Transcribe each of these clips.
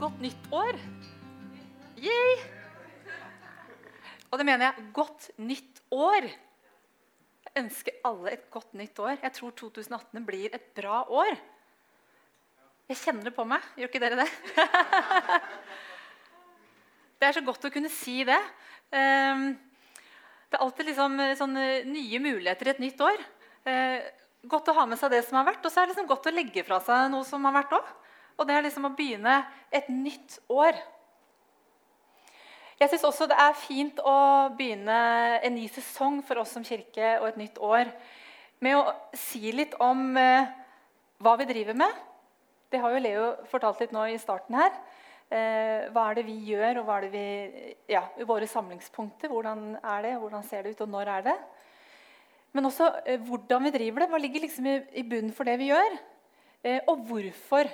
godt nytt år. Yay! Og det mener jeg godt nytt år. Jeg ønsker alle et godt nytt år. Jeg tror 2018 blir et bra år. Jeg kjenner det på meg. Gjør ikke dere det? det er så godt å kunne si det. Ehm, det er alltid liksom sånne nye muligheter i et nytt år. Eh, godt å ha med seg det som har vært, og så er det liksom godt å legge fra seg noe som har vært òg. Og det er liksom å begynne et nytt år. Jeg syns også det er fint å begynne en ny sesong for oss som kirke og et nytt år med å si litt om eh, hva vi driver med. Det har jo Leo fortalt litt nå i starten her. Eh, hva er det vi gjør, og hva er det vi, ja, våre samlingspunkter? Hvordan er det, hvordan ser det ut, og når er det? Men også eh, hvordan vi driver det. Hva ligger liksom i, i bunnen for det vi gjør? Og hvorfor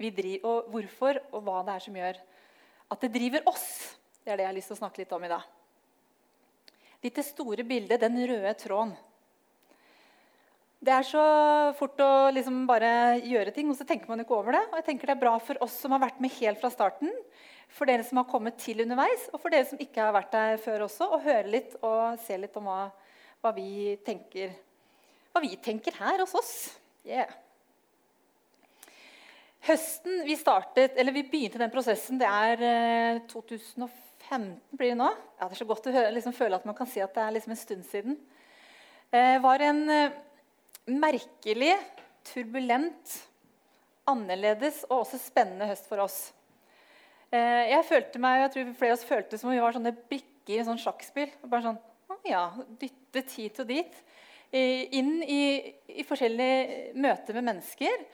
vi driver, og hvorfor og hva det er som gjør at det driver oss. Det er det jeg har lyst til å snakke litt om i dag. Litt det store bildet, den røde tråden. Det er så fort å liksom bare gjøre ting, og så tenker man ikke over det. Og jeg tenker Det er bra for oss som har vært med helt fra starten, for dere som har kommet til underveis, og for dere som ikke har vært der før også, å høre litt og se litt om hva, hva, vi, tenker, hva vi tenker her hos oss. Yeah. Høsten vi startet, eller vi begynte den prosessen, det er eh, 2015 blir det nå. Ja, det er så godt å høre, liksom, føle at man kan si at det er liksom en stund siden. Det eh, var en eh, merkelig, turbulent, annerledes og også spennende høst for oss. Eh, jeg følte meg, jeg tror flere av oss følte som om vi var sånne brikker i sånn sjakkspill. Bare sånn, ja, Dyttet hit og dit. Eh, inn i, i forskjellige møter med mennesker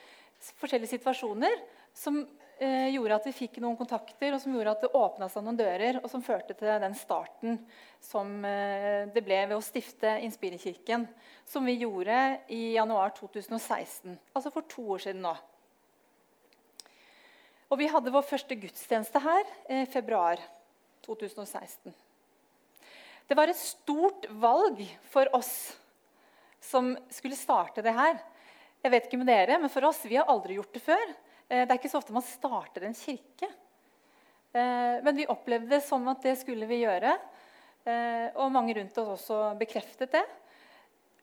forskjellige situasjoner som eh, gjorde at vi fikk noen kontakter, og som gjorde at det åpna seg noen dører, og som førte til den starten som eh, det ble ved å stifte Inspirerkirken, som vi gjorde i januar 2016. Altså for to år siden nå. Og vi hadde vår første gudstjeneste her i eh, februar 2016. Det var et stort valg for oss som skulle starte det her. Jeg vet ikke med dere, men for oss, vi har aldri gjort det før. Eh, det er ikke så ofte man starter en kirke. Eh, men vi opplevde det som at det skulle vi gjøre. Eh, og mange rundt oss også bekreftet det.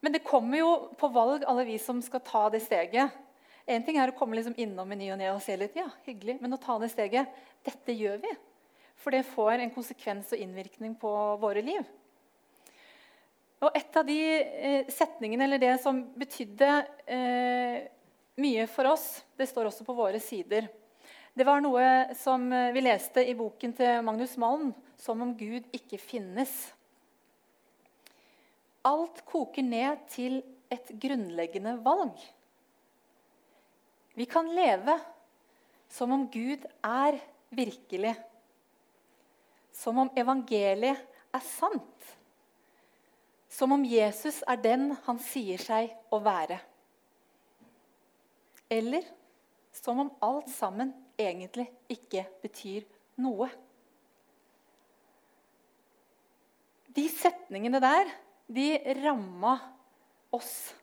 Men det kommer jo på valg, alle vi som skal ta det steget. En ting er å komme liksom innom i ny og ne og se litt, ja, hyggelig, men å ta det steget Dette gjør vi. For det får en konsekvens og innvirkning på våre liv. Og et av de eh, setningene, eller det som betydde eh, mye for oss, det står også på våre sider. Det var noe som eh, vi leste i boken til Magnus Malm, 'Som om Gud ikke finnes'. Alt koker ned til et grunnleggende valg. Vi kan leve som om Gud er virkelig. Som om evangeliet er sant. Som om Jesus er den han sier seg å være. Eller som om alt sammen egentlig ikke betyr noe. De setningene der, de ramma oss.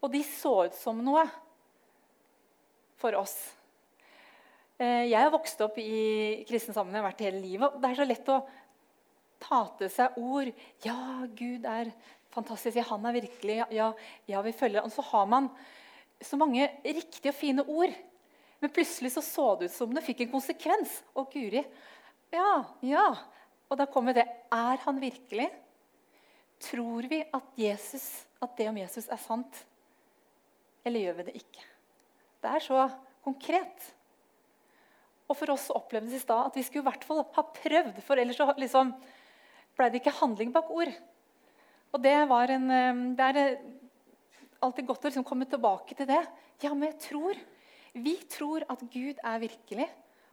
Og de så ut som noe for oss. Eh, jeg har vokst opp i kristen sammenheng, vært hele livet. Det er så lett å ta til seg ord. Ja, Gud er fantastisk. Ja, han er virkelig. Ja, ja, vi følger Og så har man så mange riktige og fine ord. Men plutselig så, så det ut som det fikk en konsekvens. Å, guri. Ja, ja. Og da kommer det. Er han virkelig? Tror vi at, Jesus, at det om Jesus er sant? Eller gjør vi det ikke? Det er så konkret. Og for oss opplevdes i stad at vi skulle i hvert fall ha prøvd. For ellers så liksom, ble det ikke handling bak ord. Og det, en, eh, det er eh, alltid godt å liksom komme tilbake til det. Ja, men jeg tror Vi tror at Gud er virkelig,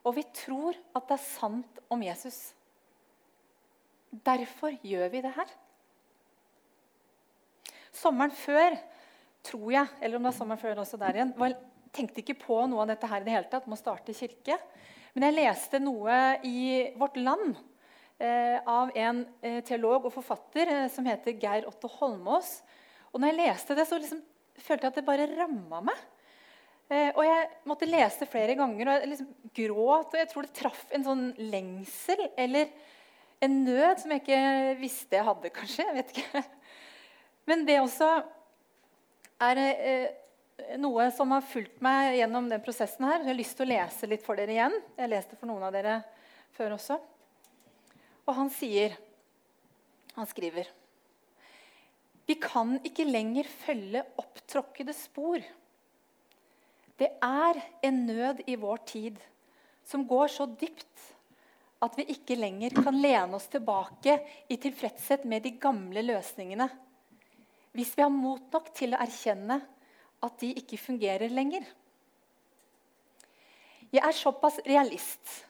og vi tror at det er sant om Jesus. Derfor gjør vi det her. Sommeren før, tror jeg, eller om det er sommeren før også der igjen, var, tenkte ikke på noe av dette her i det hele tatt, med å starte kirke. Men jeg leste noe i Vårt Land av en eh, teolog og forfatter eh, som heter Geir Otto Holmås. Og når jeg leste det, så liksom følte jeg at det bare ramma meg. Eh, og jeg måtte lese flere ganger, og jeg liksom gråt. Og jeg tror det traff en sånn lengsel eller en nød som jeg ikke visste jeg hadde, kanskje. jeg vet ikke. Men det også er eh, noe som har fulgt meg gjennom den prosessen her. Jeg har lyst til å lese litt for dere igjen. Jeg leste for noen av dere før også. Og han sier Han skriver Vi kan ikke lenger følge opptråkkede spor. Det er en nød i vår tid som går så dypt at vi ikke lenger kan lene oss tilbake i tilfredshet med de gamle løsningene. Hvis vi har mot nok til å erkjenne at de ikke fungerer lenger. Jeg er såpass realist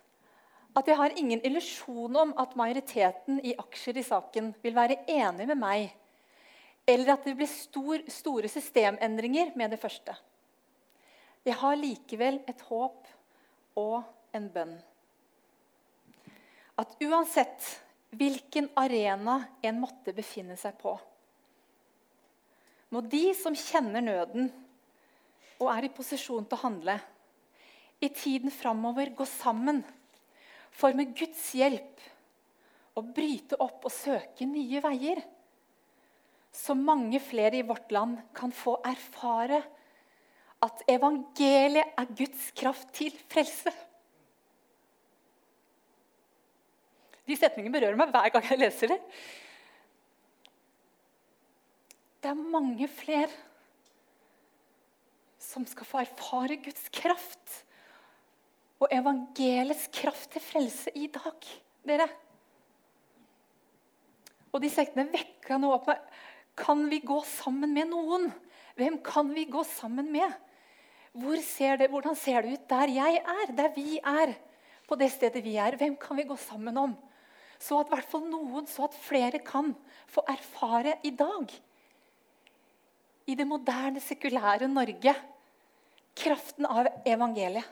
at jeg har ingen illusjon om at majoriteten i aksjer i saken vil være enig med meg, eller at det blir stor, store systemendringer med det første. Jeg har likevel et håp og en bønn. At uansett hvilken arena en måtte befinne seg på, må de som kjenner nøden og er i posisjon til å handle, i tiden framover gå sammen for med Guds hjelp å bryte opp og søke nye veier. Så mange flere i vårt land kan få erfare at evangeliet er Guds kraft til frelse. De setningene berører meg hver gang jeg leser det. Det er mange flere som skal få erfare Guds kraft og evangeliets kraft til frelse i dag. Dere. Og de sektene vekka noe opp meg. Kan vi gå sammen med noen? Hvem kan vi gå sammen med? Hvor ser det, hvordan ser det ut der jeg er, der vi er? På det stedet vi er. Hvem kan vi gå sammen om? Så at hvert fall noen, så at flere kan få erfare i dag, i det moderne, sekulære Norge, kraften av evangeliet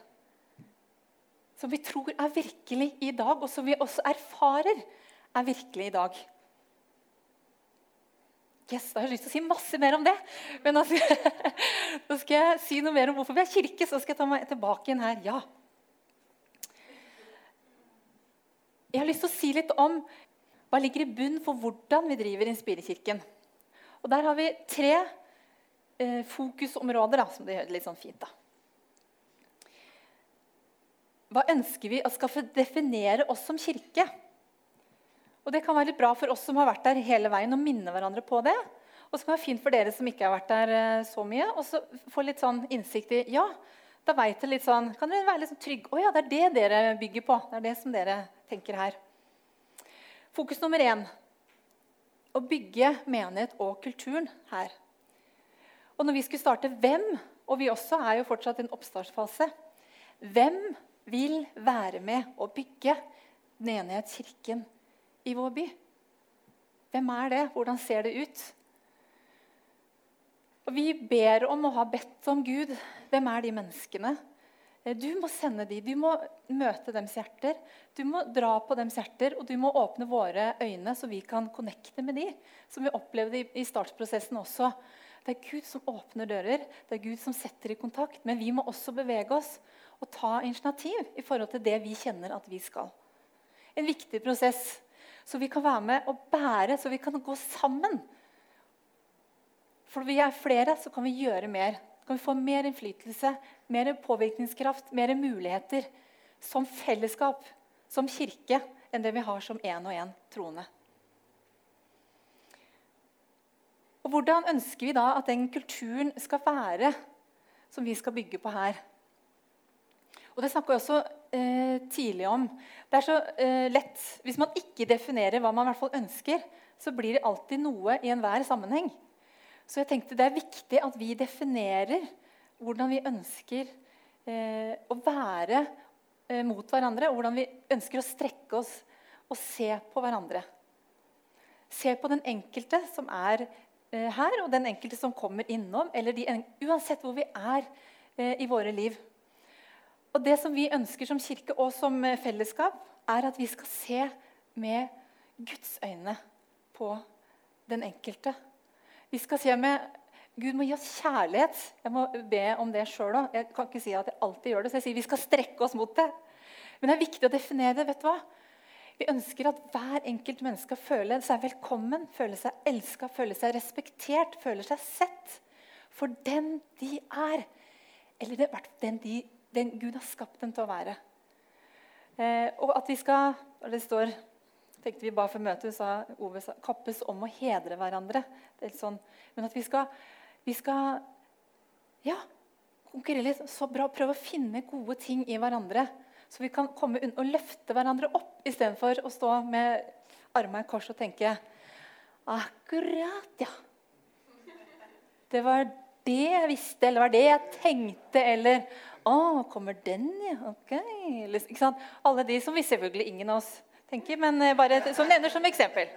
som vi tror er virkelig i dag, og som vi også erfarer er virkelig i dag. Yes, da har jeg lyst til å si masse mer om det. Men altså, nå skal jeg si noe mer om hvorfor vi er kirke. Så skal jeg ta meg tilbake igjen her. Ja. Jeg har lyst til å si litt om hva ligger i bunn for hvordan vi driver Inspirekirken. Og Der har vi tre eh, fokusområder, da, som det gjør litt sånn fint. da. Hva ønsker vi at skal definere oss som kirke? Og Det kan være litt bra for oss som har vært der hele veien, å minne hverandre på det. Og så kan det være fint for dere som ikke har vært der eh, så mye, og så få litt sånn innsikt i ja, da vet dere litt sånn, kan dere være litt sånn trygge. Å ja, det er det dere bygger på. Det er det som dere tenker her. Fokus nummer én å bygge menighet og kulturen her. Og når vi skulle starte hvem, og vi også er jo fortsatt i en oppstartsfase Hvem vil være med å bygge Menighetskirken i vår by. Hvem er det? Hvordan ser det ut? Og Vi ber om å ha bedt om Gud. Hvem er de menneskene? Eh, du må sende dem, du må møte dems hjerter. Du må dra på dems hjerter, og du må åpne våre øyne, så vi kan connecte med dem, som vi opplevde i startprosessen også. Det er Gud som åpner dører, det er Gud som setter i kontakt. Men vi må også bevege oss og ta initiativ i forhold til det vi kjenner at vi skal. En viktig prosess, så vi kan være med og bære, så vi kan gå sammen. For vi er flere, så kan vi gjøre mer. Så kan vi få mer innflytelse, mer påvirkningskraft, mer muligheter som fellesskap, som kirke, enn det vi har som én og én troende. Og Hvordan ønsker vi da at den kulturen skal være som vi skal bygge på her? Og Det snakka jeg også eh, tidlig om. Det er så eh, lett Hvis man ikke definerer hva man i hvert fall ønsker, så blir det alltid noe i enhver sammenheng. Så jeg tenkte det er viktig at vi definerer hvordan vi ønsker eh, å være eh, mot hverandre, og hvordan vi ønsker å strekke oss og se på hverandre. Se på den enkelte som er eh, her, og den enkelte som kommer innom, eller de, uansett hvor vi er eh, i våre liv. Og det som vi ønsker som kirke og som eh, fellesskap, er at vi skal se med Guds øyne på den enkelte. Vi skal se med Gud må gi oss kjærlighet. Jeg må be om det sjøl òg. Jeg kan ikke si at jeg alltid gjør det, så jeg sier vi skal strekke oss mot det. Men det er viktig å definere det. vet du hva? Vi ønsker at hver enkelt menneske føler seg velkommen, føler seg elska, føler seg respektert, føler seg sett for den de er. Eller det, den, de, den Gud har skapt dem til å være. Eh, og at vi skal og Det står tenkte vi ba for møtet, sa Ove sa, kappes om å hedre hverandre. Det er sånn, men at vi skal, vi skal ja, konkurrere litt. Så bra. Prøve å finne gode ting i hverandre. Så vi kan komme og løfte hverandre opp istedenfor å stå med armene i kors og tenke Akkurat, ja. Det var det jeg visste, eller var det jeg tenkte, eller Å, kommer den, ja? Ok. Ikke sant? Alle de som vi selvfølgelig ingen av oss tenker, men eh, bare som nevner som eksempel.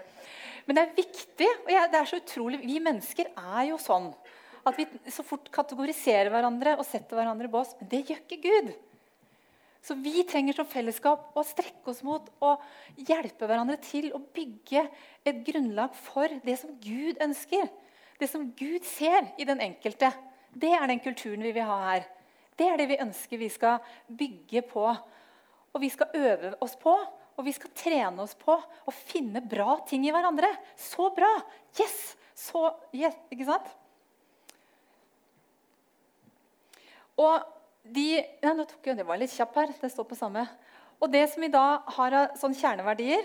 Men det er viktig, og det er så utrolig, Vi mennesker er jo sånn at vi så fort kategoriserer hverandre og setter hverandre i bås. Men det gjør ikke Gud. Så vi trenger som fellesskap å strekke oss mot og hjelpe hverandre til å bygge et grunnlag for det som Gud ønsker. Det som Gud ser i den enkelte. Det er den kulturen vi vil ha her. Det er det vi ønsker vi skal bygge på. Og vi skal øve oss på, og vi skal trene oss på å finne bra ting i hverandre. Så bra! Yes! Så yes, Ikke sant? Og de ja, nå tok jeg, Det var litt kjapp her. Det står på samme. Og det som vi da har av sånne kjerneverdier,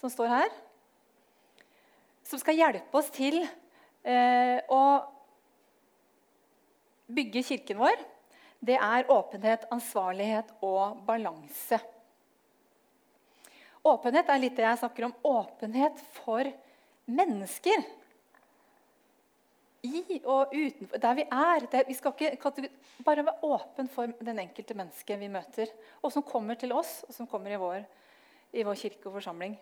som står her, som skal hjelpe oss til eh, å bygge kirken vår det er åpenhet, ansvarlighet og balanse. Åpenhet er litt det jeg snakker om. Åpenhet for mennesker. I og utenfor, der vi er. Det, vi skal ikke bare være åpen for den enkelte mennesket vi møter, og som kommer til oss, og som kommer i vår, i vår kirke og forsamling.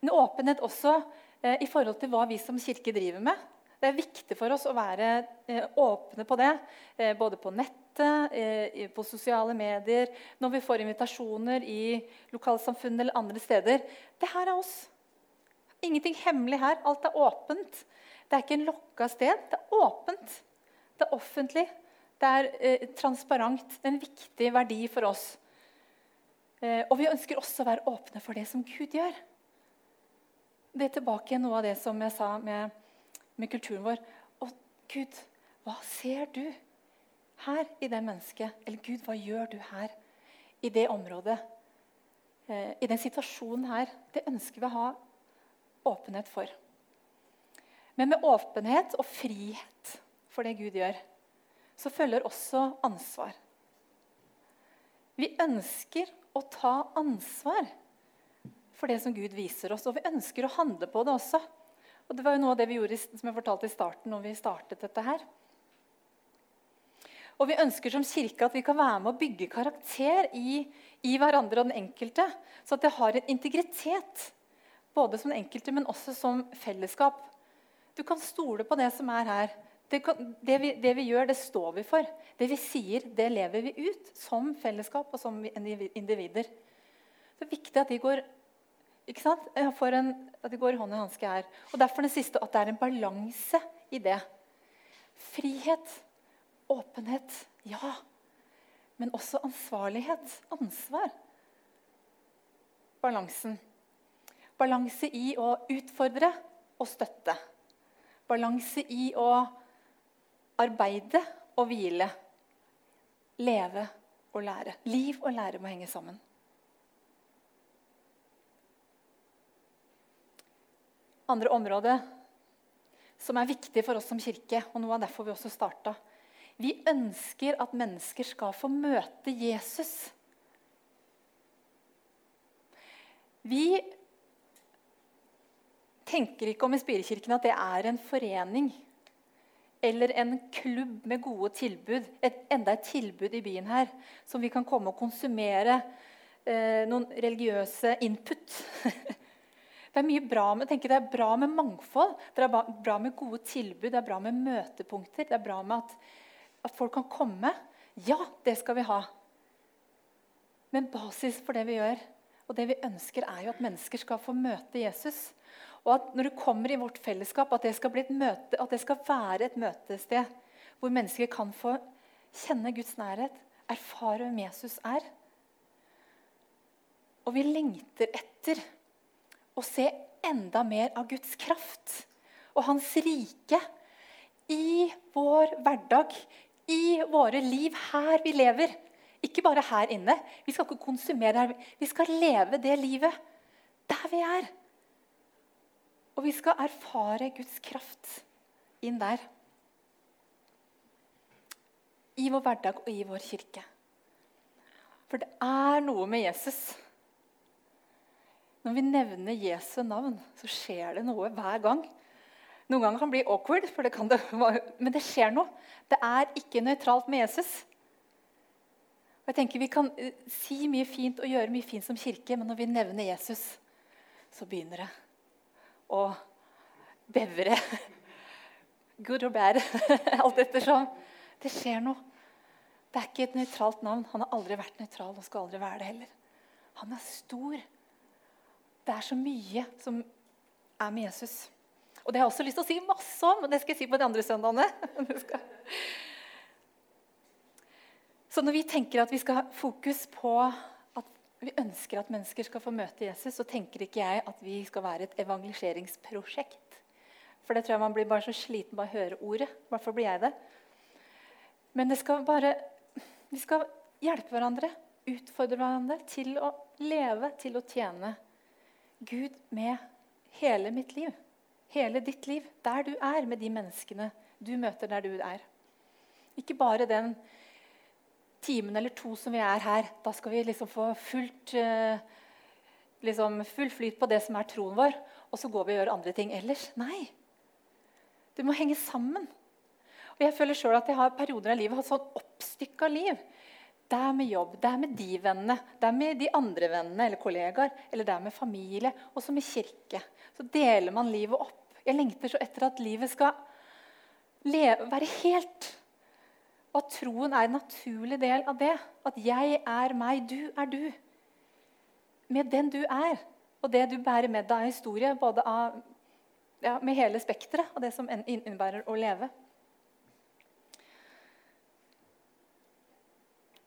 Men åpenhet også eh, i forhold til hva vi som kirke driver med. Det er viktig for oss å være eh, åpne på det, eh, både på nettet, eh, på sosiale medier, når vi får invitasjoner i lokalsamfunnet eller andre steder. Det her er oss. Ingenting hemmelig her. Alt er åpent. Det er ikke en lokka sted. Det er åpent. Det er offentlig. Det er eh, transparent. Det er en viktig verdi for oss. Og vi ønsker også å være åpne for det som Gud gjør. Det er tilbake igjen noe av det som jeg sa med, med kulturen vår. Å, Gud, hva ser du? her i det mennesket? Eller Gud, hva gjør du her i det området? Eh, I den situasjonen her? Det ønsker vi å ha åpenhet for. Men med åpenhet og frihet for det Gud gjør, så følger også ansvar. Vi ønsker å ta ansvar for det som Gud viser oss, og vi ønsker å handle på det også. Og Det var jo noe av det vi gjorde som jeg fortalte i starten når vi startet dette her. Og vi ønsker som kirke at vi kan være med å bygge karakter i, i hverandre og den enkelte. Så at det har en integritet, både som den enkelte, men også som fellesskap. Du kan stole på det som er her. Det, kan, det, vi, det, vi, gjør, det står vi for. Det vi sier, det lever vi ut som fellesskap og som individer. Det er viktig at de går ikke sant? En, at det går hånd i hanske her. Og Derfor det siste, at det er en balanse i det. Frihet Åpenhet, ja. Men også ansvarlighet. Ansvar. Balansen. Balanse i å utfordre og støtte. Balanse i å arbeide og hvile. Leve og lære. Liv og lære må henge sammen. Andre området som er viktig for oss som kirke, og noe av derfor vi også starta, vi ønsker at mennesker skal få møte Jesus. Vi tenker ikke om i Spirekirken at det er en forening eller en klubb med gode tilbud. Et, enda et tilbud i byen her som vi kan komme og konsumere eh, noen religiøse input. det er mye bra med, tenker, det er bra med mangfold, det er bra med gode tilbud, det er bra med møtepunkter. Det er bra med at at folk kan komme. Ja, det skal vi ha. Men basis for det vi gjør, og det vi ønsker, er jo at mennesker skal få møte Jesus. Og at når du kommer i vårt fellesskap, at det skal, et møte, at det skal være et møtested hvor mennesker kan få kjenne Guds nærhet, erfare hvem Jesus er. Og vi lengter etter å se enda mer av Guds kraft og Hans rike i vår hverdag, i våre liv her vi lever. Ikke bare her inne. Vi skal ikke konsumere her. Vi skal leve det livet der vi er. Og vi skal erfare Guds kraft inn der. I vår hverdag og i vår kirke. For det er noe med Jesus. Når vi nevner Jesu navn, så skjer det noe hver gang. Noen ganger kan det bli awkward, det det, men det skjer noe. Det er ikke nøytralt med Jesus. Og jeg tenker Vi kan eh, si mye fint og gjøre mye fint som kirke, men når vi nevner Jesus, så begynner det å bevre. Good or bad. Alt ettersom. Det skjer noe. Det er ikke et nøytralt navn. Han har aldri vært nøytral og skal aldri være det heller. Han er stor. Det er så mye som er med Jesus. Og det har jeg også lyst til å si masse om, men det skal jeg si på de andre søndagene. Så når vi tenker at vi skal ha fokus på at vi ønsker at mennesker skal få møte Jesus, så tenker ikke jeg at vi skal være et evangeliseringsprosjekt. For det tror jeg man blir bare så sliten bare å høre ordet. Fall blir jeg det. Men det skal bare, vi skal hjelpe hverandre, utfordre hverandre til å leve, til å tjene Gud med hele mitt liv hele ditt liv, der du er, med de menneskene du møter der du er. Ikke bare den timen eller to som vi er her. Da skal vi liksom få fullt, eh, liksom full flyt på det som er troen vår, og så går vi og gjør andre ting ellers. Nei. Det må henge sammen. Og jeg føler selv at jeg har perioder av livet hatt sånn oppstykka liv. Det er med jobb, det er med de vennene, det er med de andre vennene eller kollegaer, eller det er med familie, og så med kirke. Så deler man livet opp. Jeg lengter så etter at livet skal leve, være helt. Og at troen er en naturlig del av det. At jeg er meg, du er du. Med den du er, og det du bærer med deg av historie, både av, ja, med hele spekteret av det som innebærer å leve.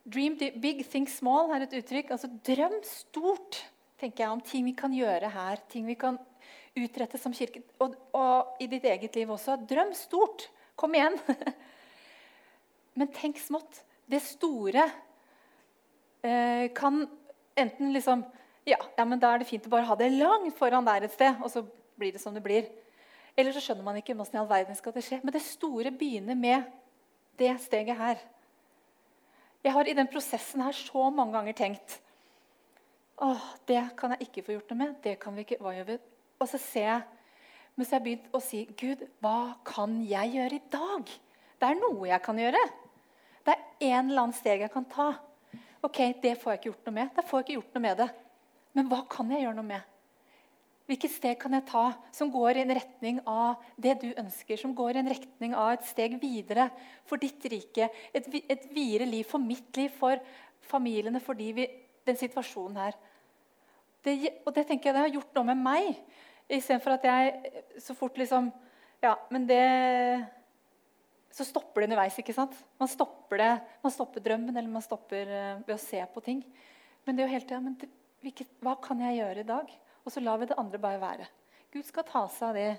Dream big, think small er et uttrykk. Altså Drøm stort tenker jeg, om ting vi kan gjøre her. Ting vi kan utrette som kirke. Og, og i ditt eget liv også. Drøm stort. Kom igjen. Men tenk smått. Det store eh, kan enten liksom ja, ja, men Da er det fint å bare ha det langt foran der et sted, og så blir det som det blir. Eller så skjønner man ikke hvordan i all verden skal det skje. Men det store begynner med det steget her. Jeg har i den prosessen her så mange ganger tenkt Åh, det kan jeg ikke få gjort noe med. det kan vi ikke, hva gjør vi? Og så ser jeg men så har jeg begynt å si Gud, hva kan jeg gjøre i dag? Det er noe jeg kan gjøre. Det er en eller annen steg jeg kan ta. Ok, Det får jeg ikke gjort noe med. Da får jeg ikke gjort noe med det. Men hva kan jeg gjøre noe med? Hvilket steg kan jeg ta som går i en retning av det du ønsker? Som går i en retning av et steg videre for ditt rike? Et, et videre liv for mitt liv, for familiene, for de vi, den situasjonen her. Det, og det tenker jeg det har gjort noe med meg. Istedenfor at jeg så fort liksom Ja, men det Så stopper det underveis. ikke sant? Man stopper det, man stopper drømmen eller man stopper uh, ved å se på ting. Men det er jo hele tida men Hva kan jeg gjøre i dag? Og så lar vi det andre bare være. Gud skal ta seg av det.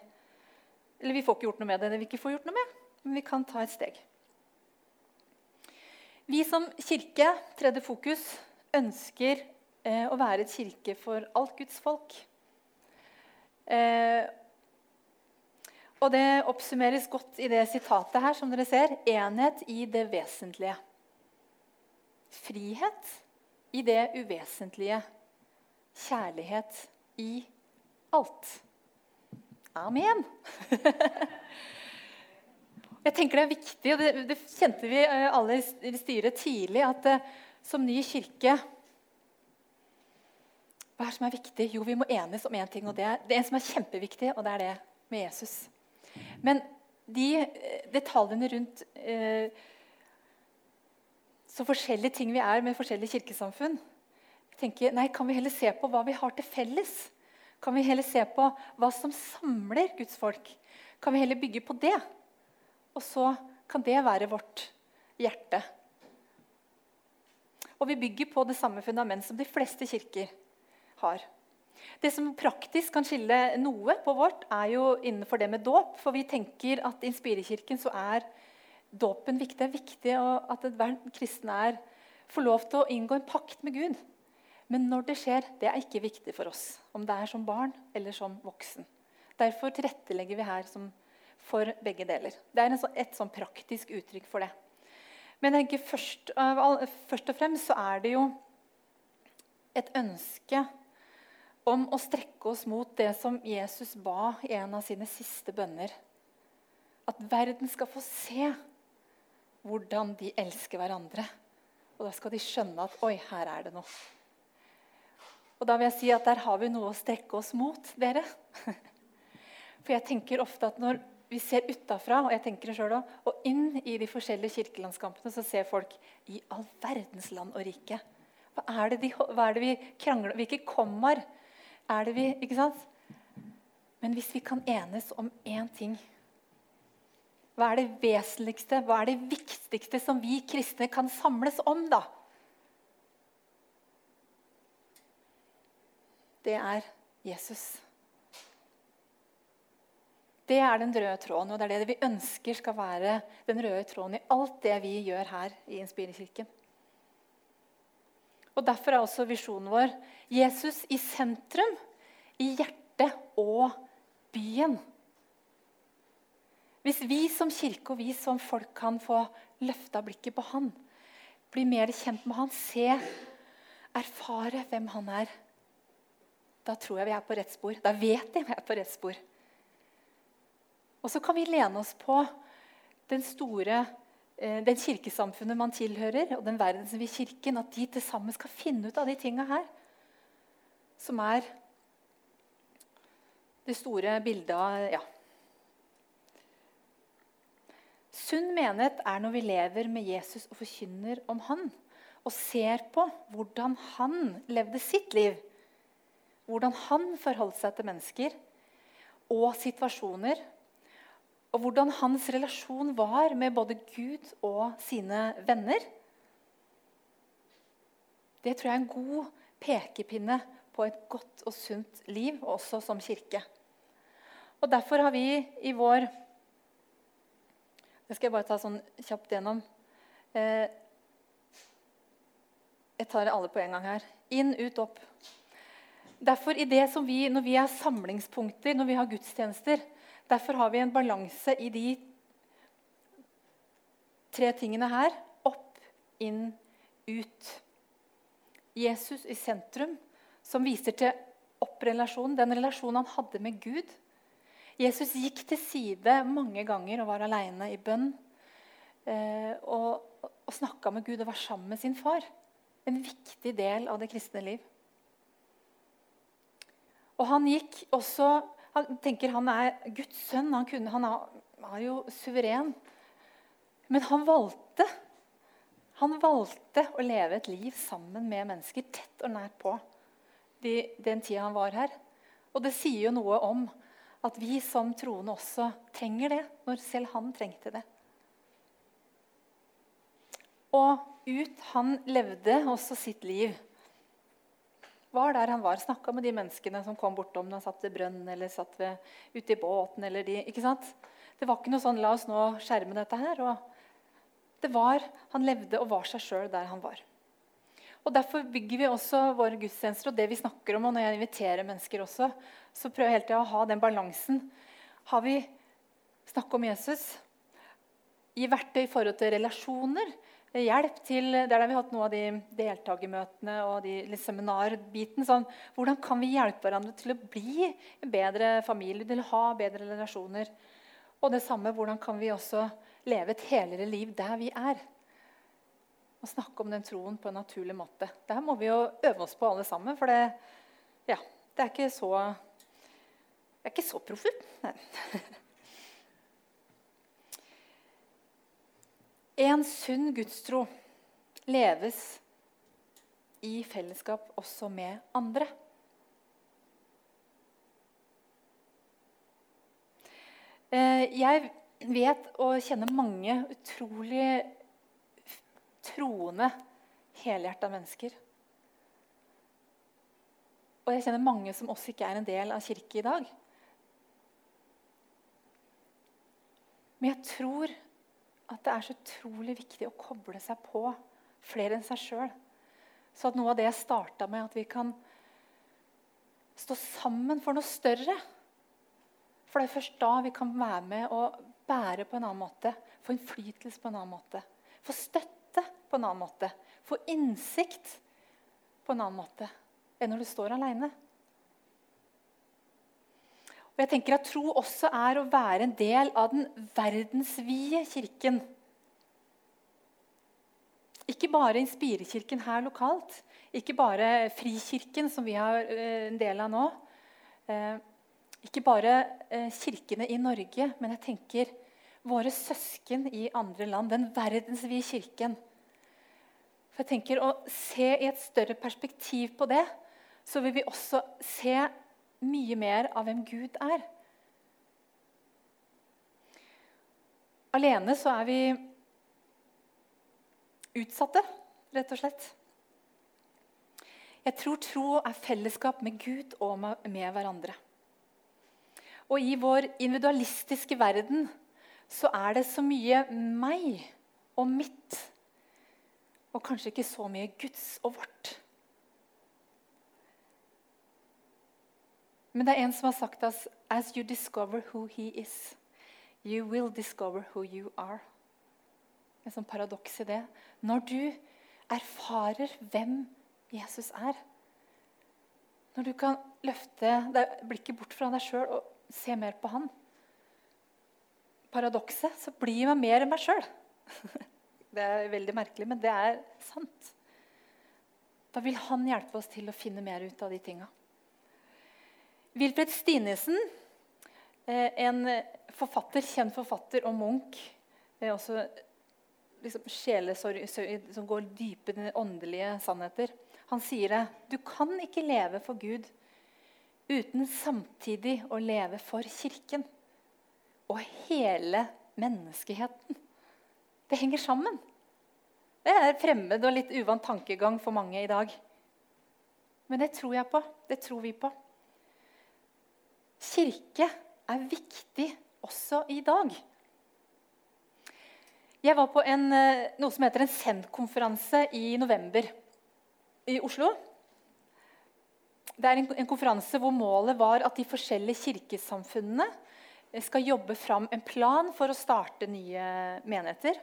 Eller vi får ikke gjort noe med det, det vi ikke får gjort noe med, men vi kan ta et steg. Vi som kirke, tredje fokus, ønsker eh, å være et kirke for alt Guds folk. Eh, og det oppsummeres godt i det sitatet her, som dere ser. Enhet i det vesentlige. Frihet i det uvesentlige. Kjærlighet i alt. Amen. Jeg tenker Det er viktig, og det, det kjente vi eh, alle i styret tidlig, at uh, som ny kirke Hva er det som er viktig? Jo, vi må enes om én en ting. og det er, det er en som er kjempeviktig, og det er det med Jesus. Men de uh, detaljene rundt eh, så forskjellige ting vi er med forskjellige kirkesamfunn tenker, nei, Kan vi heller se på hva vi har til felles? Kan vi heller se på hva som samler Guds folk? Kan vi heller bygge på det? Og så kan det være vårt hjerte. Og vi bygger på det samme fundament som de fleste kirker har. Det som praktisk kan skille noe på vårt, er jo innenfor det med dåp. For vi tenker at i Inspirekirken så er dåpen viktig. Det er viktig at hver kristen er, får lov til å inngå en pakt med Gud. Men når det skjer, det er ikke viktig for oss. Om det er som barn eller som voksen. Derfor tilrettelegger vi her for begge deler. Det er et sånn praktisk uttrykk for det. Men jeg først, først og fremst så er det jo et ønske om å strekke oss mot det som Jesus ba i en av sine siste bønner. At verden skal få se hvordan de elsker hverandre. Og da skal de skjønne at oi, her er det noe. Og da vil jeg si at der har vi noe å strekke oss mot, dere. For jeg tenker ofte at når vi ser utafra, og jeg tenker det selv også, og inn i de forskjellige kirkelandskampene, så ser folk i all verdens land og rike. Hva er det, de, hva er det vi krangler? Hvilke kommaer er det vi Ikke sant? Men hvis vi kan enes om én ting hva er det vesentligste, hva er det viktigste som vi kristne kan samles om, da? Det er Jesus. Det er den røde tråden, og det er det vi ønsker skal være den røde tråden i alt det vi gjør her i Inspirikirken. Og Derfor er også visjonen vår Jesus i sentrum, i hjertet og byen. Hvis vi som kirke og vi som folk kan få løfta blikket på han, bli mer kjent med han, se, erfare hvem han er, da tror jeg vi er på rett spor. Da vet jeg vi er på rett spor. Og så kan vi lene oss på den store eh, den kirkesamfunnet man tilhører, og den verden som vi kirken, at de til sammen skal finne ut av de tinga her. Som er det store bildet av ja, Sunn menighet er når vi lever med Jesus og forkynner om han. Og ser på hvordan han levde sitt liv. Hvordan han forholdt seg til mennesker og situasjoner. Og hvordan hans relasjon var med både Gud og sine venner. Det tror jeg er en god pekepinne på et godt og sunt liv, også som kirke. Og Derfor har vi i vår det skal jeg bare ta sånn kjapt gjennom. Eh, jeg tar alle på en gang her. Inn, ut, opp. Derfor, i det som vi, Når vi er samlingspunkter, når vi har gudstjenester, derfor har vi en balanse i de tre tingene her. Opp, inn, ut. Jesus i sentrum, som viser til opprelasjonen, den relasjonen han hadde med Gud. Jesus gikk til side mange ganger og var aleine i bønn. Eh, og, og snakka med Gud og var sammen med sin far. En viktig del av det kristne liv. Og han gikk også Han tenker han er Guds sønn. Han, kunne, han er, jo suveren. Men han valgte han valgte å leve et liv sammen med mennesker tett og nært på de, den tida han var her. Og det sier jo noe om at vi som troende også trenger det, når selv han trengte det. Og ut Han levde også sitt liv. Var der han var, snakka med de menneskene som kom bortom når han satt ved brønnen eller satt ved, ute i båten. eller de, ikke sant? Det var ikke noe sånn 'la oss nå skjerme dette her'. Og det var, Han levde og var seg sjøl der han var. Og Derfor bygger vi også våre gudstjenester og det vi snakker om. Og når jeg inviterer mennesker også, så prøver jeg hele tida å ha den balansen. Har vi snakket om Jesus? Gi verktøy i forhold til relasjoner. Hjelp til, Der har vi hatt noen av de deltakermøtene og de seminarbiten. Sånn, hvordan kan vi hjelpe hverandre til å bli en bedre familie, til å ha bedre relasjoner? Og det samme, hvordan kan vi også leve et helere liv der vi er? Og snakke om den troen på en naturlig måte. Det her må vi jo øve oss på alle sammen. For det, ja, det er ikke så jeg er så proffe. En sunn gudstro leves i fellesskap også med andre. Eh, jeg vet og kjenner mange utrolig troende, helhjerta mennesker. Og jeg kjenner mange som også ikke er en del av kirke i dag. Men jeg tror at det er så utrolig viktig å koble seg på flere enn seg sjøl. Så at noe av det jeg starta med, at vi kan stå sammen for noe større. For det er først da vi kan være med og bære på en annen måte. Få innflytelse på en annen måte. Få støtte på en annen måte. Få innsikt på en annen måte enn når du står aleine. Og jeg tenker at Tro også er å være en del av den verdensvide kirken. Ikke bare Inspirekirken her lokalt, ikke bare Frikirken, som vi har eh, en del av nå. Eh, ikke bare eh, kirkene i Norge, men jeg tenker våre søsken i andre land. Den verdensvide kirken. For jeg tenker Å se i et større perspektiv på det, så vil vi også se mye mer av hvem Gud er. Alene så er vi utsatte, rett og slett. Jeg tror tro er fellesskap med Gud og med hverandre. Og i vår individualistiske verden så er det så mye meg og mitt, og kanskje ikke så mye Guds og vårt. Men det er en som har sagt oss As you discover who he is, you will discover who you are. En sånn paradoks i det. Når du erfarer hvem Jesus er Når du kan løfte blikket bort fra deg sjøl og se mer på han Paradokset så blir man mer enn meg sjøl. Det er veldig merkelig, men det er sant. Da vil han hjelpe oss til å finne mer ut av de tinga. Wilfred Stinesen, eh, en forfatter, kjent forfatter og Munch, også liksom sjelesorg som går dype i åndelige sannheter, han sier det. Du kan ikke leve for Gud uten samtidig å leve for Kirken og hele menneskeheten. Det henger sammen. Det er fremmed og litt uvant tankegang for mange i dag. Men det tror jeg på. Det tror vi på. Kirke er viktig også i dag. Jeg var på en, eh, noe som heter en SEND-konferanse i november i Oslo. Det er en, en, konferanse hvor målet var at de forskjellige kirkesamfunnene skal jobbe fram en plan for å starte nye menigheter.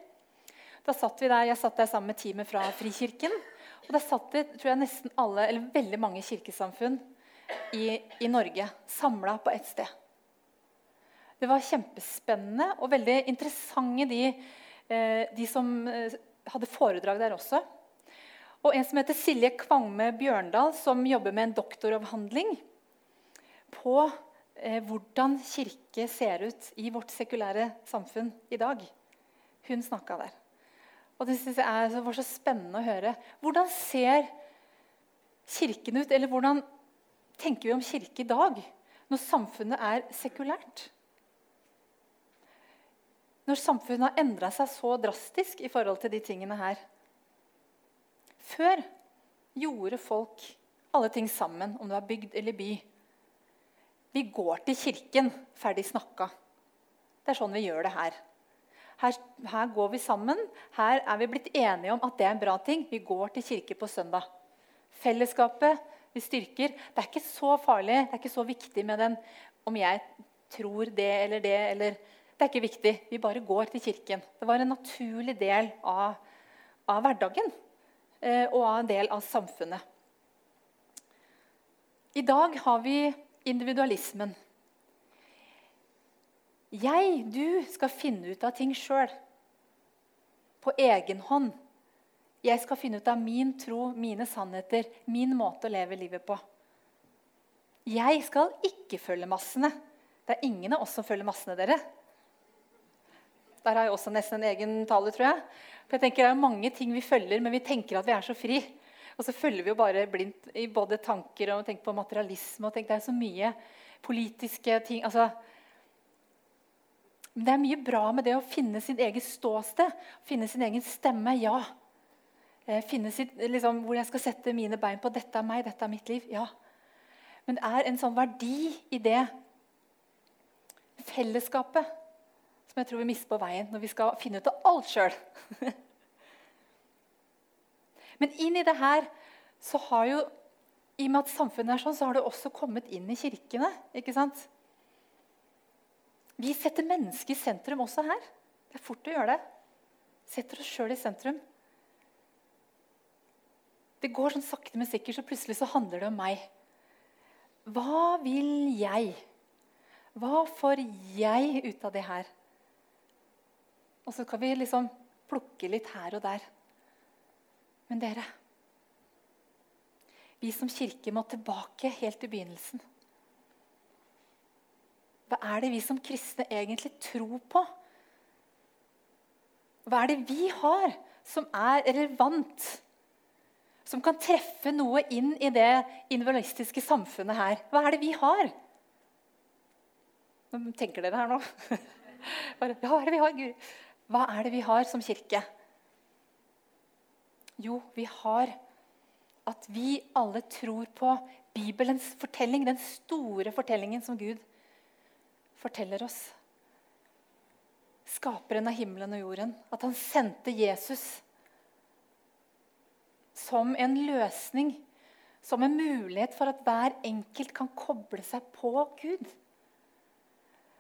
Da satt vi der, Jeg satt der sammen med teamet fra Frikirken. Og der satt det tror jeg, nesten alle, eller veldig mange kirkesamfunn i, i Norge samla på ett sted. Det var kjempespennende og veldig interessante, de, eh, de som eh, hadde foredrag der også. Og en som heter Silje Kvangme Bjørndal, som jobber med en doktoravhandling på eh, hvordan kirke ser ut i vårt sekulære samfunn i dag. Hun snakka der. Og Det synes jeg var så spennende å høre. Hvordan ser Kirken ut? Eller hvordan tenker vi om kirke i dag, når samfunnet er sekulært? Når samfunnet har endra seg så drastisk i forhold til de tingene her. Før gjorde folk alle ting sammen, om det var bygd eller by. Vi går til kirken, ferdig snakka. Det er sånn vi gjør det her. her. Her går vi sammen. Her er vi blitt enige om at det er en bra ting. Vi går til kirke på søndag. Fellesskapet vi styrker. Det er ikke så farlig, det er ikke så viktig med den om jeg tror det eller det. eller Det er ikke viktig. Vi bare går til kirken. Det var en naturlig del av, av hverdagen eh, og av en del av samfunnet. I dag har vi individualismen. Jeg, du, skal finne ut av ting sjøl. På egen hånd. Jeg skal finne ut av min tro, mine sannheter, min måte å leve livet på. Jeg skal ikke følge massene. Det er ingen av oss som følger massene, dere. Der har jeg også nesten en egen tale, tror jeg. For jeg tenker Det er mange ting vi følger, men vi tenker at vi er så fri. Og så følger vi jo bare blindt i både tanker og tenker på materialisme. og tenker Det er så mye politiske ting. altså Men det er mye bra med det å finne sin egen ståsted, finne sin egen stemme. Ja. Eh, finne sitt, liksom, hvor jeg skal sette mine bein på. Dette er meg, dette er mitt liv. Ja. Men det er en sånn verdi i det fellesskapet som jeg tror vi mister på veien når vi skal finne ut av alt sjøl. Men inn i det her så har jo I og med at samfunnet er sånn, så har det også kommet inn i kirkene. ikke sant? Vi setter mennesket i sentrum også her. Det er fort å gjøre det. Setter oss sjøl i sentrum. Det går sånn sakte, men sikkert, så plutselig så handler det om meg. Hva vil jeg? Hva får jeg ut av det her? Og så kan vi liksom plukke litt her og der. Men dere Vi som kirke må tilbake helt til begynnelsen. Hva er det vi som kristne egentlig tror på? Hva er det vi har som er relevant? Som kan treffe noe inn i det individualistiske samfunnet her. Hva er det vi har? Hva tenker dere her nå? Hva er det vi har, Gud? Hva er det vi har som kirke? Jo, vi har at vi alle tror på Bibelens fortelling, den store fortellingen som Gud forteller oss. Skaperen av himmelen og jorden. At han sendte Jesus som en løsning, som en mulighet for at hver enkelt kan koble seg på Gud.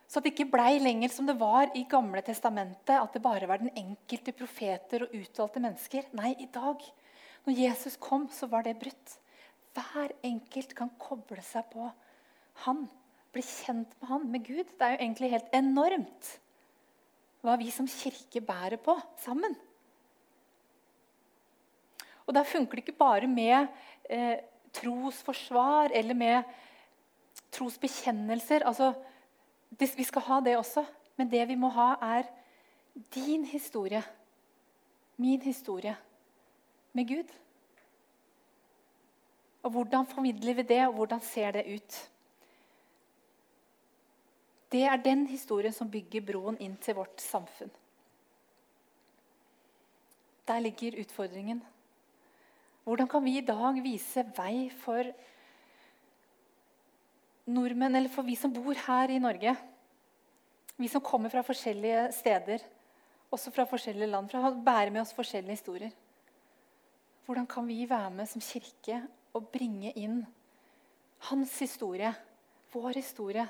Så det ikke blei lenger som det var i Gamle testamentet, at det bare var den enkelte profeter og utvalgte mennesker. Nei, i dag, når Jesus kom, så var det brutt. Hver enkelt kan koble seg på han, bli kjent med han, med Gud. Det er jo egentlig helt enormt hva vi som kirke bærer på sammen. Og da funker det ikke bare med eh, trosforsvar eller med trosbekjennelser. Altså, det, vi skal ha det også, men det vi må ha, er din historie. Min historie med Gud. Og Hvordan formidler vi det, og hvordan ser det ut? Det er den historien som bygger broen inn til vårt samfunn. Der ligger utfordringen. Hvordan kan vi i dag vise vei for nordmenn, eller for vi som bor her i Norge? Vi som kommer fra forskjellige steder, også fra forskjellige land, fra å bære med oss forskjellige historier. Hvordan kan vi være med som kirke og bringe inn hans historie, vår historie,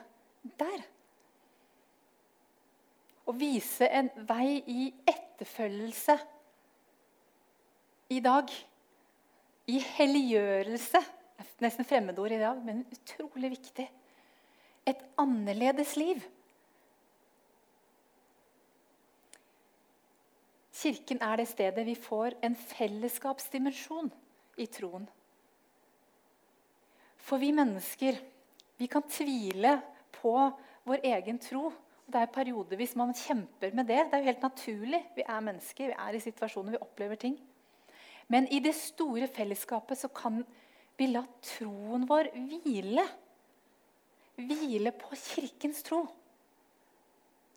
der? Og vise en vei i etterfølgelse i dag i helliggjørelse. Nesten fremmedord i dag, men utrolig viktig. Et annerledes liv. Kirken er det stedet vi får en fellesskapsdimensjon i troen. For vi mennesker vi kan tvile på vår egen tro. Det er perioder hvis man kjemper med det. Det er jo helt naturlig. Vi er mennesker, vi er i situasjoner, vi opplever ting. Men i det store fellesskapet så kan vi la troen vår hvile. Hvile på Kirkens tro.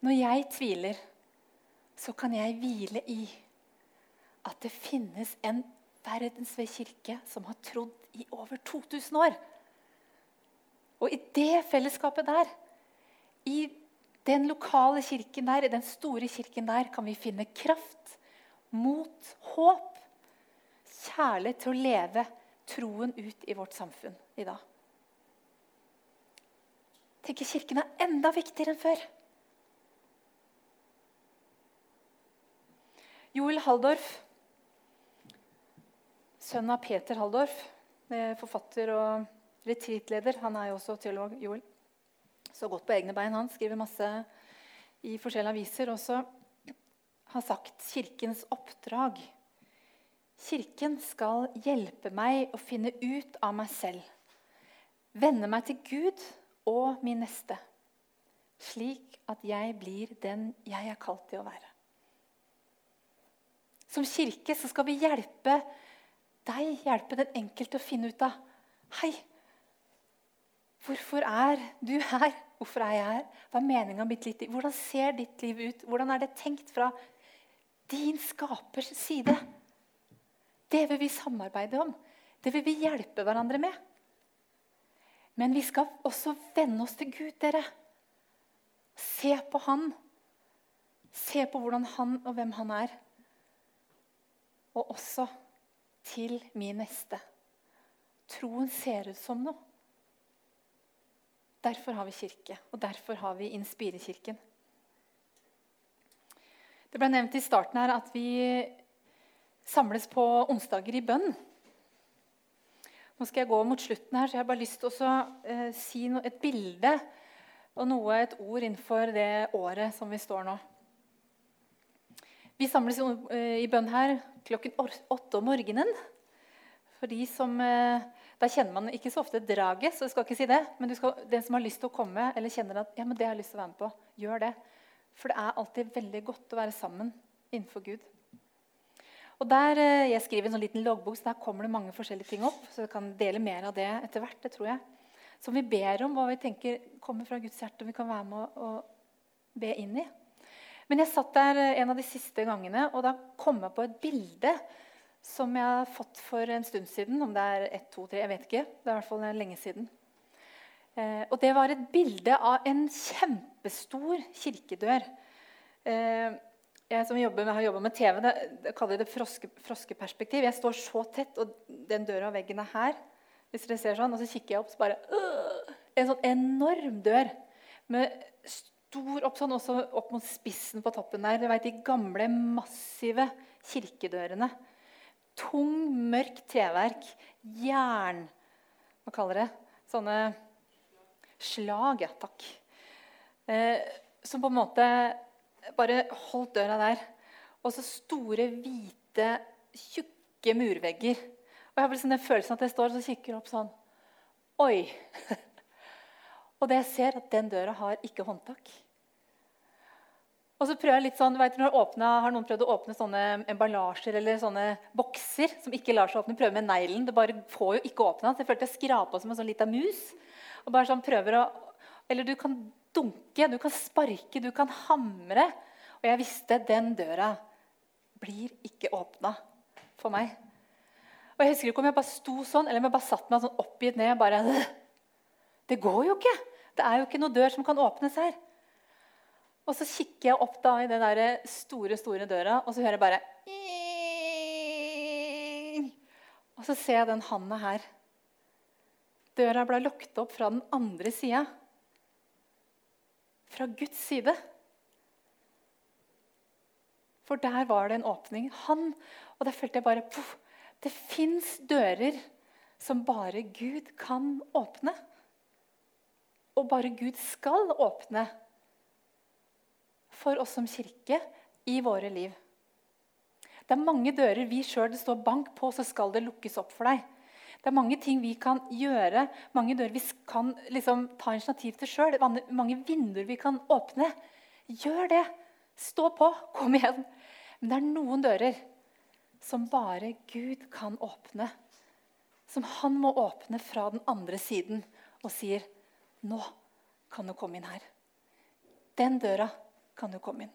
Når jeg tviler, så kan jeg hvile i at det finnes en verdensved kirke som har trodd i over 2000 år. Og i det fellesskapet der, i den lokale kirken der, i den store kirken der, kan vi finne kraft, mot, håp kjærlighet til å leve troen ut i vårt samfunn i dag. Jeg tenker Kirken er enda viktigere enn før. Joel Haldorf, sønn av Peter Haldorf, forfatter og retreatleder. Han er jo også teolog, Joel. Så godt på egne bein. Han skriver masse i forskjellige aviser. Også har sagt Kirkens oppdrag Kirken skal hjelpe meg å finne ut av meg selv. Vende meg til Gud og min neste, slik at jeg blir den jeg er kalt til å være. Som kirke så skal vi hjelpe deg, hjelpe den enkelte å finne ut av Hei, hvorfor er du her? Hvorfor er jeg her? Hva er meninga mitt liv? Hvordan ser ditt liv ut? Hvordan er det tenkt fra din skapers side? Det vil vi samarbeide om. Det vil vi hjelpe hverandre med. Men vi skal også venne oss til Gud, dere. Se på Han. Se på hvordan han og hvem han er. Og også til min neste. Troen ser ut som noe. Derfor har vi kirke, og derfor har vi Inspirekirken. Det ble nevnt i starten her at vi samles på onsdager i bønn. Nå skal jeg gå mot slutten, her, så jeg har bare lyst til å eh, si no, et bilde og noe, et ord innenfor det året som vi står nå. Vi samles i bønn her klokken åtte om morgenen. For de som, eh, Da kjenner man ikke så ofte draget, så jeg skal ikke si det. Men skal, den som har lyst til å komme, eller kjenner at ja, men det har jeg lyst til å være med på, gjør det. For det er alltid veldig godt å være sammen innenfor Gud. Og der, eh, Jeg skriver en sånn liten loggbok, så der kommer det mange forskjellige ting opp. Så jeg kan dele mer av det etter hvert. det tror jeg. Som vi ber om, hva vi tenker kommer fra Guds hjerte, og vi kan være med å be inn i. Men jeg satt der eh, en av de siste gangene, og da kom jeg på et bilde som jeg har fått for en stund siden. Om det er ett, to, tre, jeg vet ikke. Det er i hvert fall lenge siden. Eh, og det var et bilde av en kjempestor kirkedør. Eh, jeg som jobber med, har jobba med TV, det, det kaller det froske, froskeperspektiv. Jeg står så tett, og den døra og veggen er her. Hvis dere ser sånn, Og så kikker jeg opp, så bare øh, En sånn enorm dør med stor opp sånn, også opp mot spissen på toppen der. Du vet, De gamle, massive kirkedørene. Tung, mørkt treverk. Jern Hva kaller det? Sånne slag, ja. Takk. Eh, som på en måte bare holdt døra der. Og så store, hvite, tjukke murvegger. Og jeg har liksom den følelsen at jeg står og kikker opp sånn Oi! Og det jeg ser, at den døra har ikke håndtak. Og så prøver jeg litt sånn, vet du, åpnet, Har noen prøvd å åpne sånne emballasjer eller sånne bokser som ikke lar seg åpne? Prøver med neglen. Det bare får jo ikke åpna. Jeg følte jeg skrapa som en sånn lita mus. Og bare sånn prøver å, Eller du kan dunke, du kan sparke, du kan hamre. Og jeg visste den døra blir ikke åpna for meg. Og jeg husker ikke om jeg bare sto sånn, eller om jeg bare satt meg sånn oppgitt ned. bare, Det går jo ikke! Det er jo ikke noe dør som kan åpnes her. Og så kikker jeg opp da i den der store store døra, og så hører jeg bare Og så ser jeg den handa her. Døra ble lukket opp fra den andre sida. Fra Guds side. For der var det en åpning. Han, Og der følte jeg bare puff, Det fins dører som bare Gud kan åpne. Og bare Gud skal åpne for oss som kirke i våre liv. Det er mange dører vi sjøl det står bank på, så skal det lukkes opp for deg. Det er mange ting vi kan gjøre, mange dører vi kan liksom, ta initiativ til sjøl. Mange vinduer vi kan åpne. Gjør det. Stå på. Kom igjen. Men det er noen dører som bare Gud kan åpne. Som han må åpne fra den andre siden og sier, 'Nå kan du komme inn her.' Den døra kan du komme inn.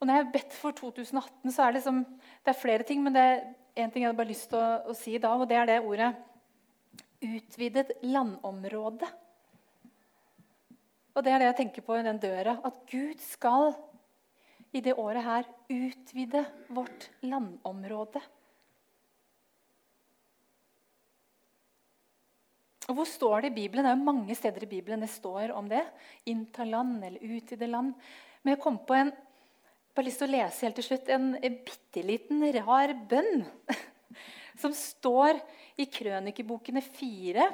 Og Når jeg har bedt for 2018, så er det, som, det er flere ting. Men det én ting jeg hadde bare lyst til å, å si da, og det er det ordet utvidet landområde. Og det er det jeg tenker på i den døra. At Gud skal i det året her utvide vårt landområde. Og Hvor står det i Bibelen? Det er jo mange steder i Bibelen det står om det. Innta land eller utvide land. Men jeg kom på en bare lyst til å lese helt til slutt, en, bitte liten, rar bønn som står i krønikebokene fire.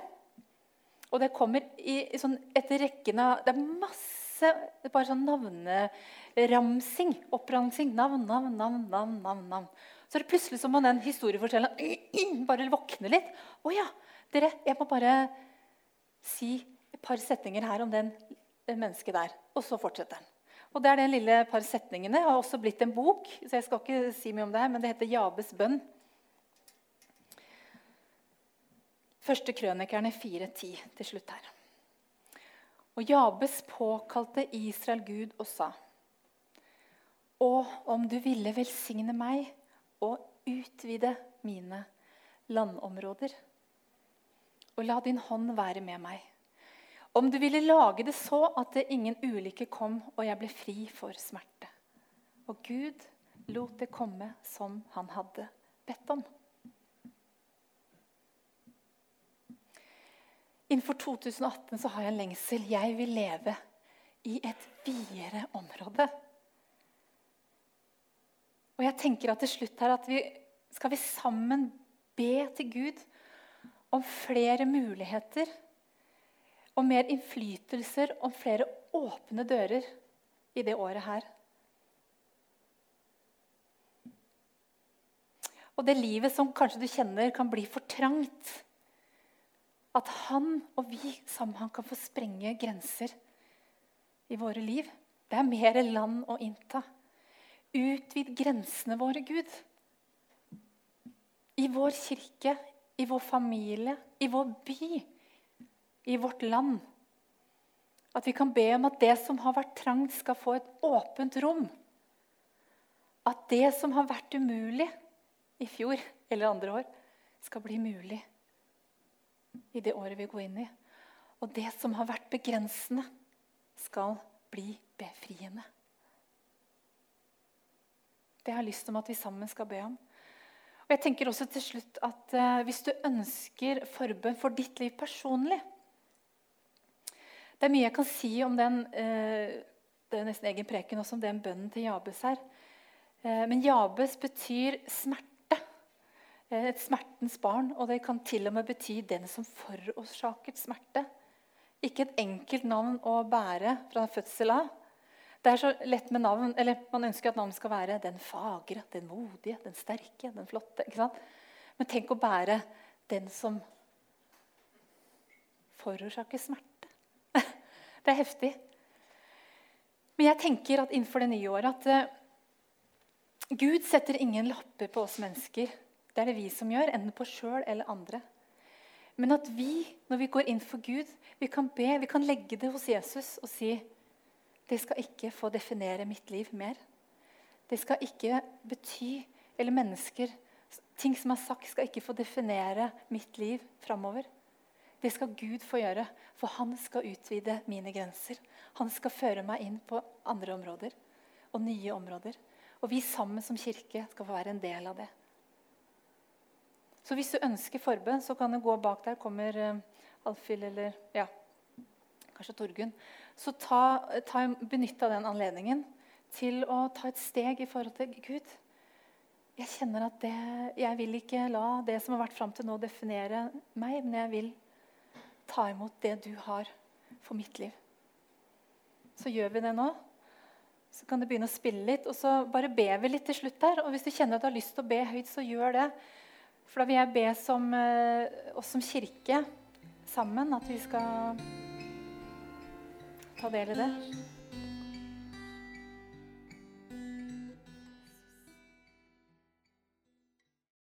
Og det kommer i, i sånn, etter rekken av Det er masse bare sånn navneramsing. Oppramsing. Navn, navn, navn, navn, navn. navn. Så er det plutselig som om den historiefortelleren bare våkner litt. Å ja, dere, jeg må bare si et par setninger her om den mennesket der. Og så fortsetter den. Og det er den lille par setningene. Det har også blitt en bok, så jeg skal ikke si mye om det her, men det heter 'Jabes bønn'. Første krønikerne 4.10 til slutt her. Og Jabes påkalte Israel Gud og sa:" Å, om du ville velsigne meg og utvide mine landområder. Og la din hånd være med meg. Om du ville lage det så at det ingen ulykke kom, og jeg ble fri for smerte. Og Gud lot det komme som han hadde bedt om. Innenfor 2018 så har jeg en lengsel. Jeg vil leve i et videre område. Og jeg tenker at til slutt her at vi skal vi sammen be til Gud om flere muligheter, og mer innflytelser, om flere åpne dører i det året her. Og det livet som kanskje du kjenner kan bli for trangt. At han og vi sammen kan få sprenge grenser i våre liv. Det er mer land å innta. Utvid grensene våre, Gud. I vår kirke, i vår familie, i vår by, i vårt land. At vi kan be om at det som har vært trangt, skal få et åpent rom. At det som har vært umulig i fjor eller andre år, skal bli mulig i det året vi går inn i. Og det som har vært begrensende, skal bli befriende. Det har jeg lyst om at vi sammen skal be om. Og jeg tenker også til slutt at uh, Hvis du ønsker forbønn for ditt liv personlig Det er mye jeg kan si om den uh, det er nesten egen preken også om den bønnen til Jabes her. Uh, men Jabes betyr smerte. Et smertens barn. Og det kan til og med bety den som forårsaket smerte. Ikke et enkelt navn å bære fra fødsel av. Det er så lett med navn, eller Man ønsker at navnet skal være den fagre, den modige, den sterke, den flotte. ikke sant? Men tenk å bære den som forårsaker smerte. Det er heftig. Men jeg tenker at innenfor det nye året at uh, Gud setter ingen lapper på oss mennesker. Det er det vi som gjør, enten på oss sjøl eller andre. Men at vi, når vi går inn for Gud, vi kan be, vi kan legge det hos Jesus og si det skal ikke få definere mitt liv mer. Det skal ikke bety Eller mennesker Ting som er sagt, skal ikke få definere mitt liv framover. Det skal Gud få gjøre, for han skal utvide mine grenser. Han skal føre meg inn på andre områder og nye områder. Og vi sammen som kirke skal få være en del av det. Så hvis du ønsker forbønn, så kan du gå bak der. kommer uh, Alfhild eller ja, kanskje Torgunn så ta, ta, benytt av den anledningen til å ta et steg i forhold til Gud. Jeg kjenner at det, jeg vil ikke la det som har vært fram til nå, definere meg, men jeg vil ta imot det du har for mitt liv. Så gjør vi det nå. Så kan du begynne å spille litt, og så bare ber vi litt til slutt der. Og hvis du kjenner at du har lyst til å be høyt, så gjør det. For da vil jeg be som, eh, oss som kirke sammen at vi skal ta del i det.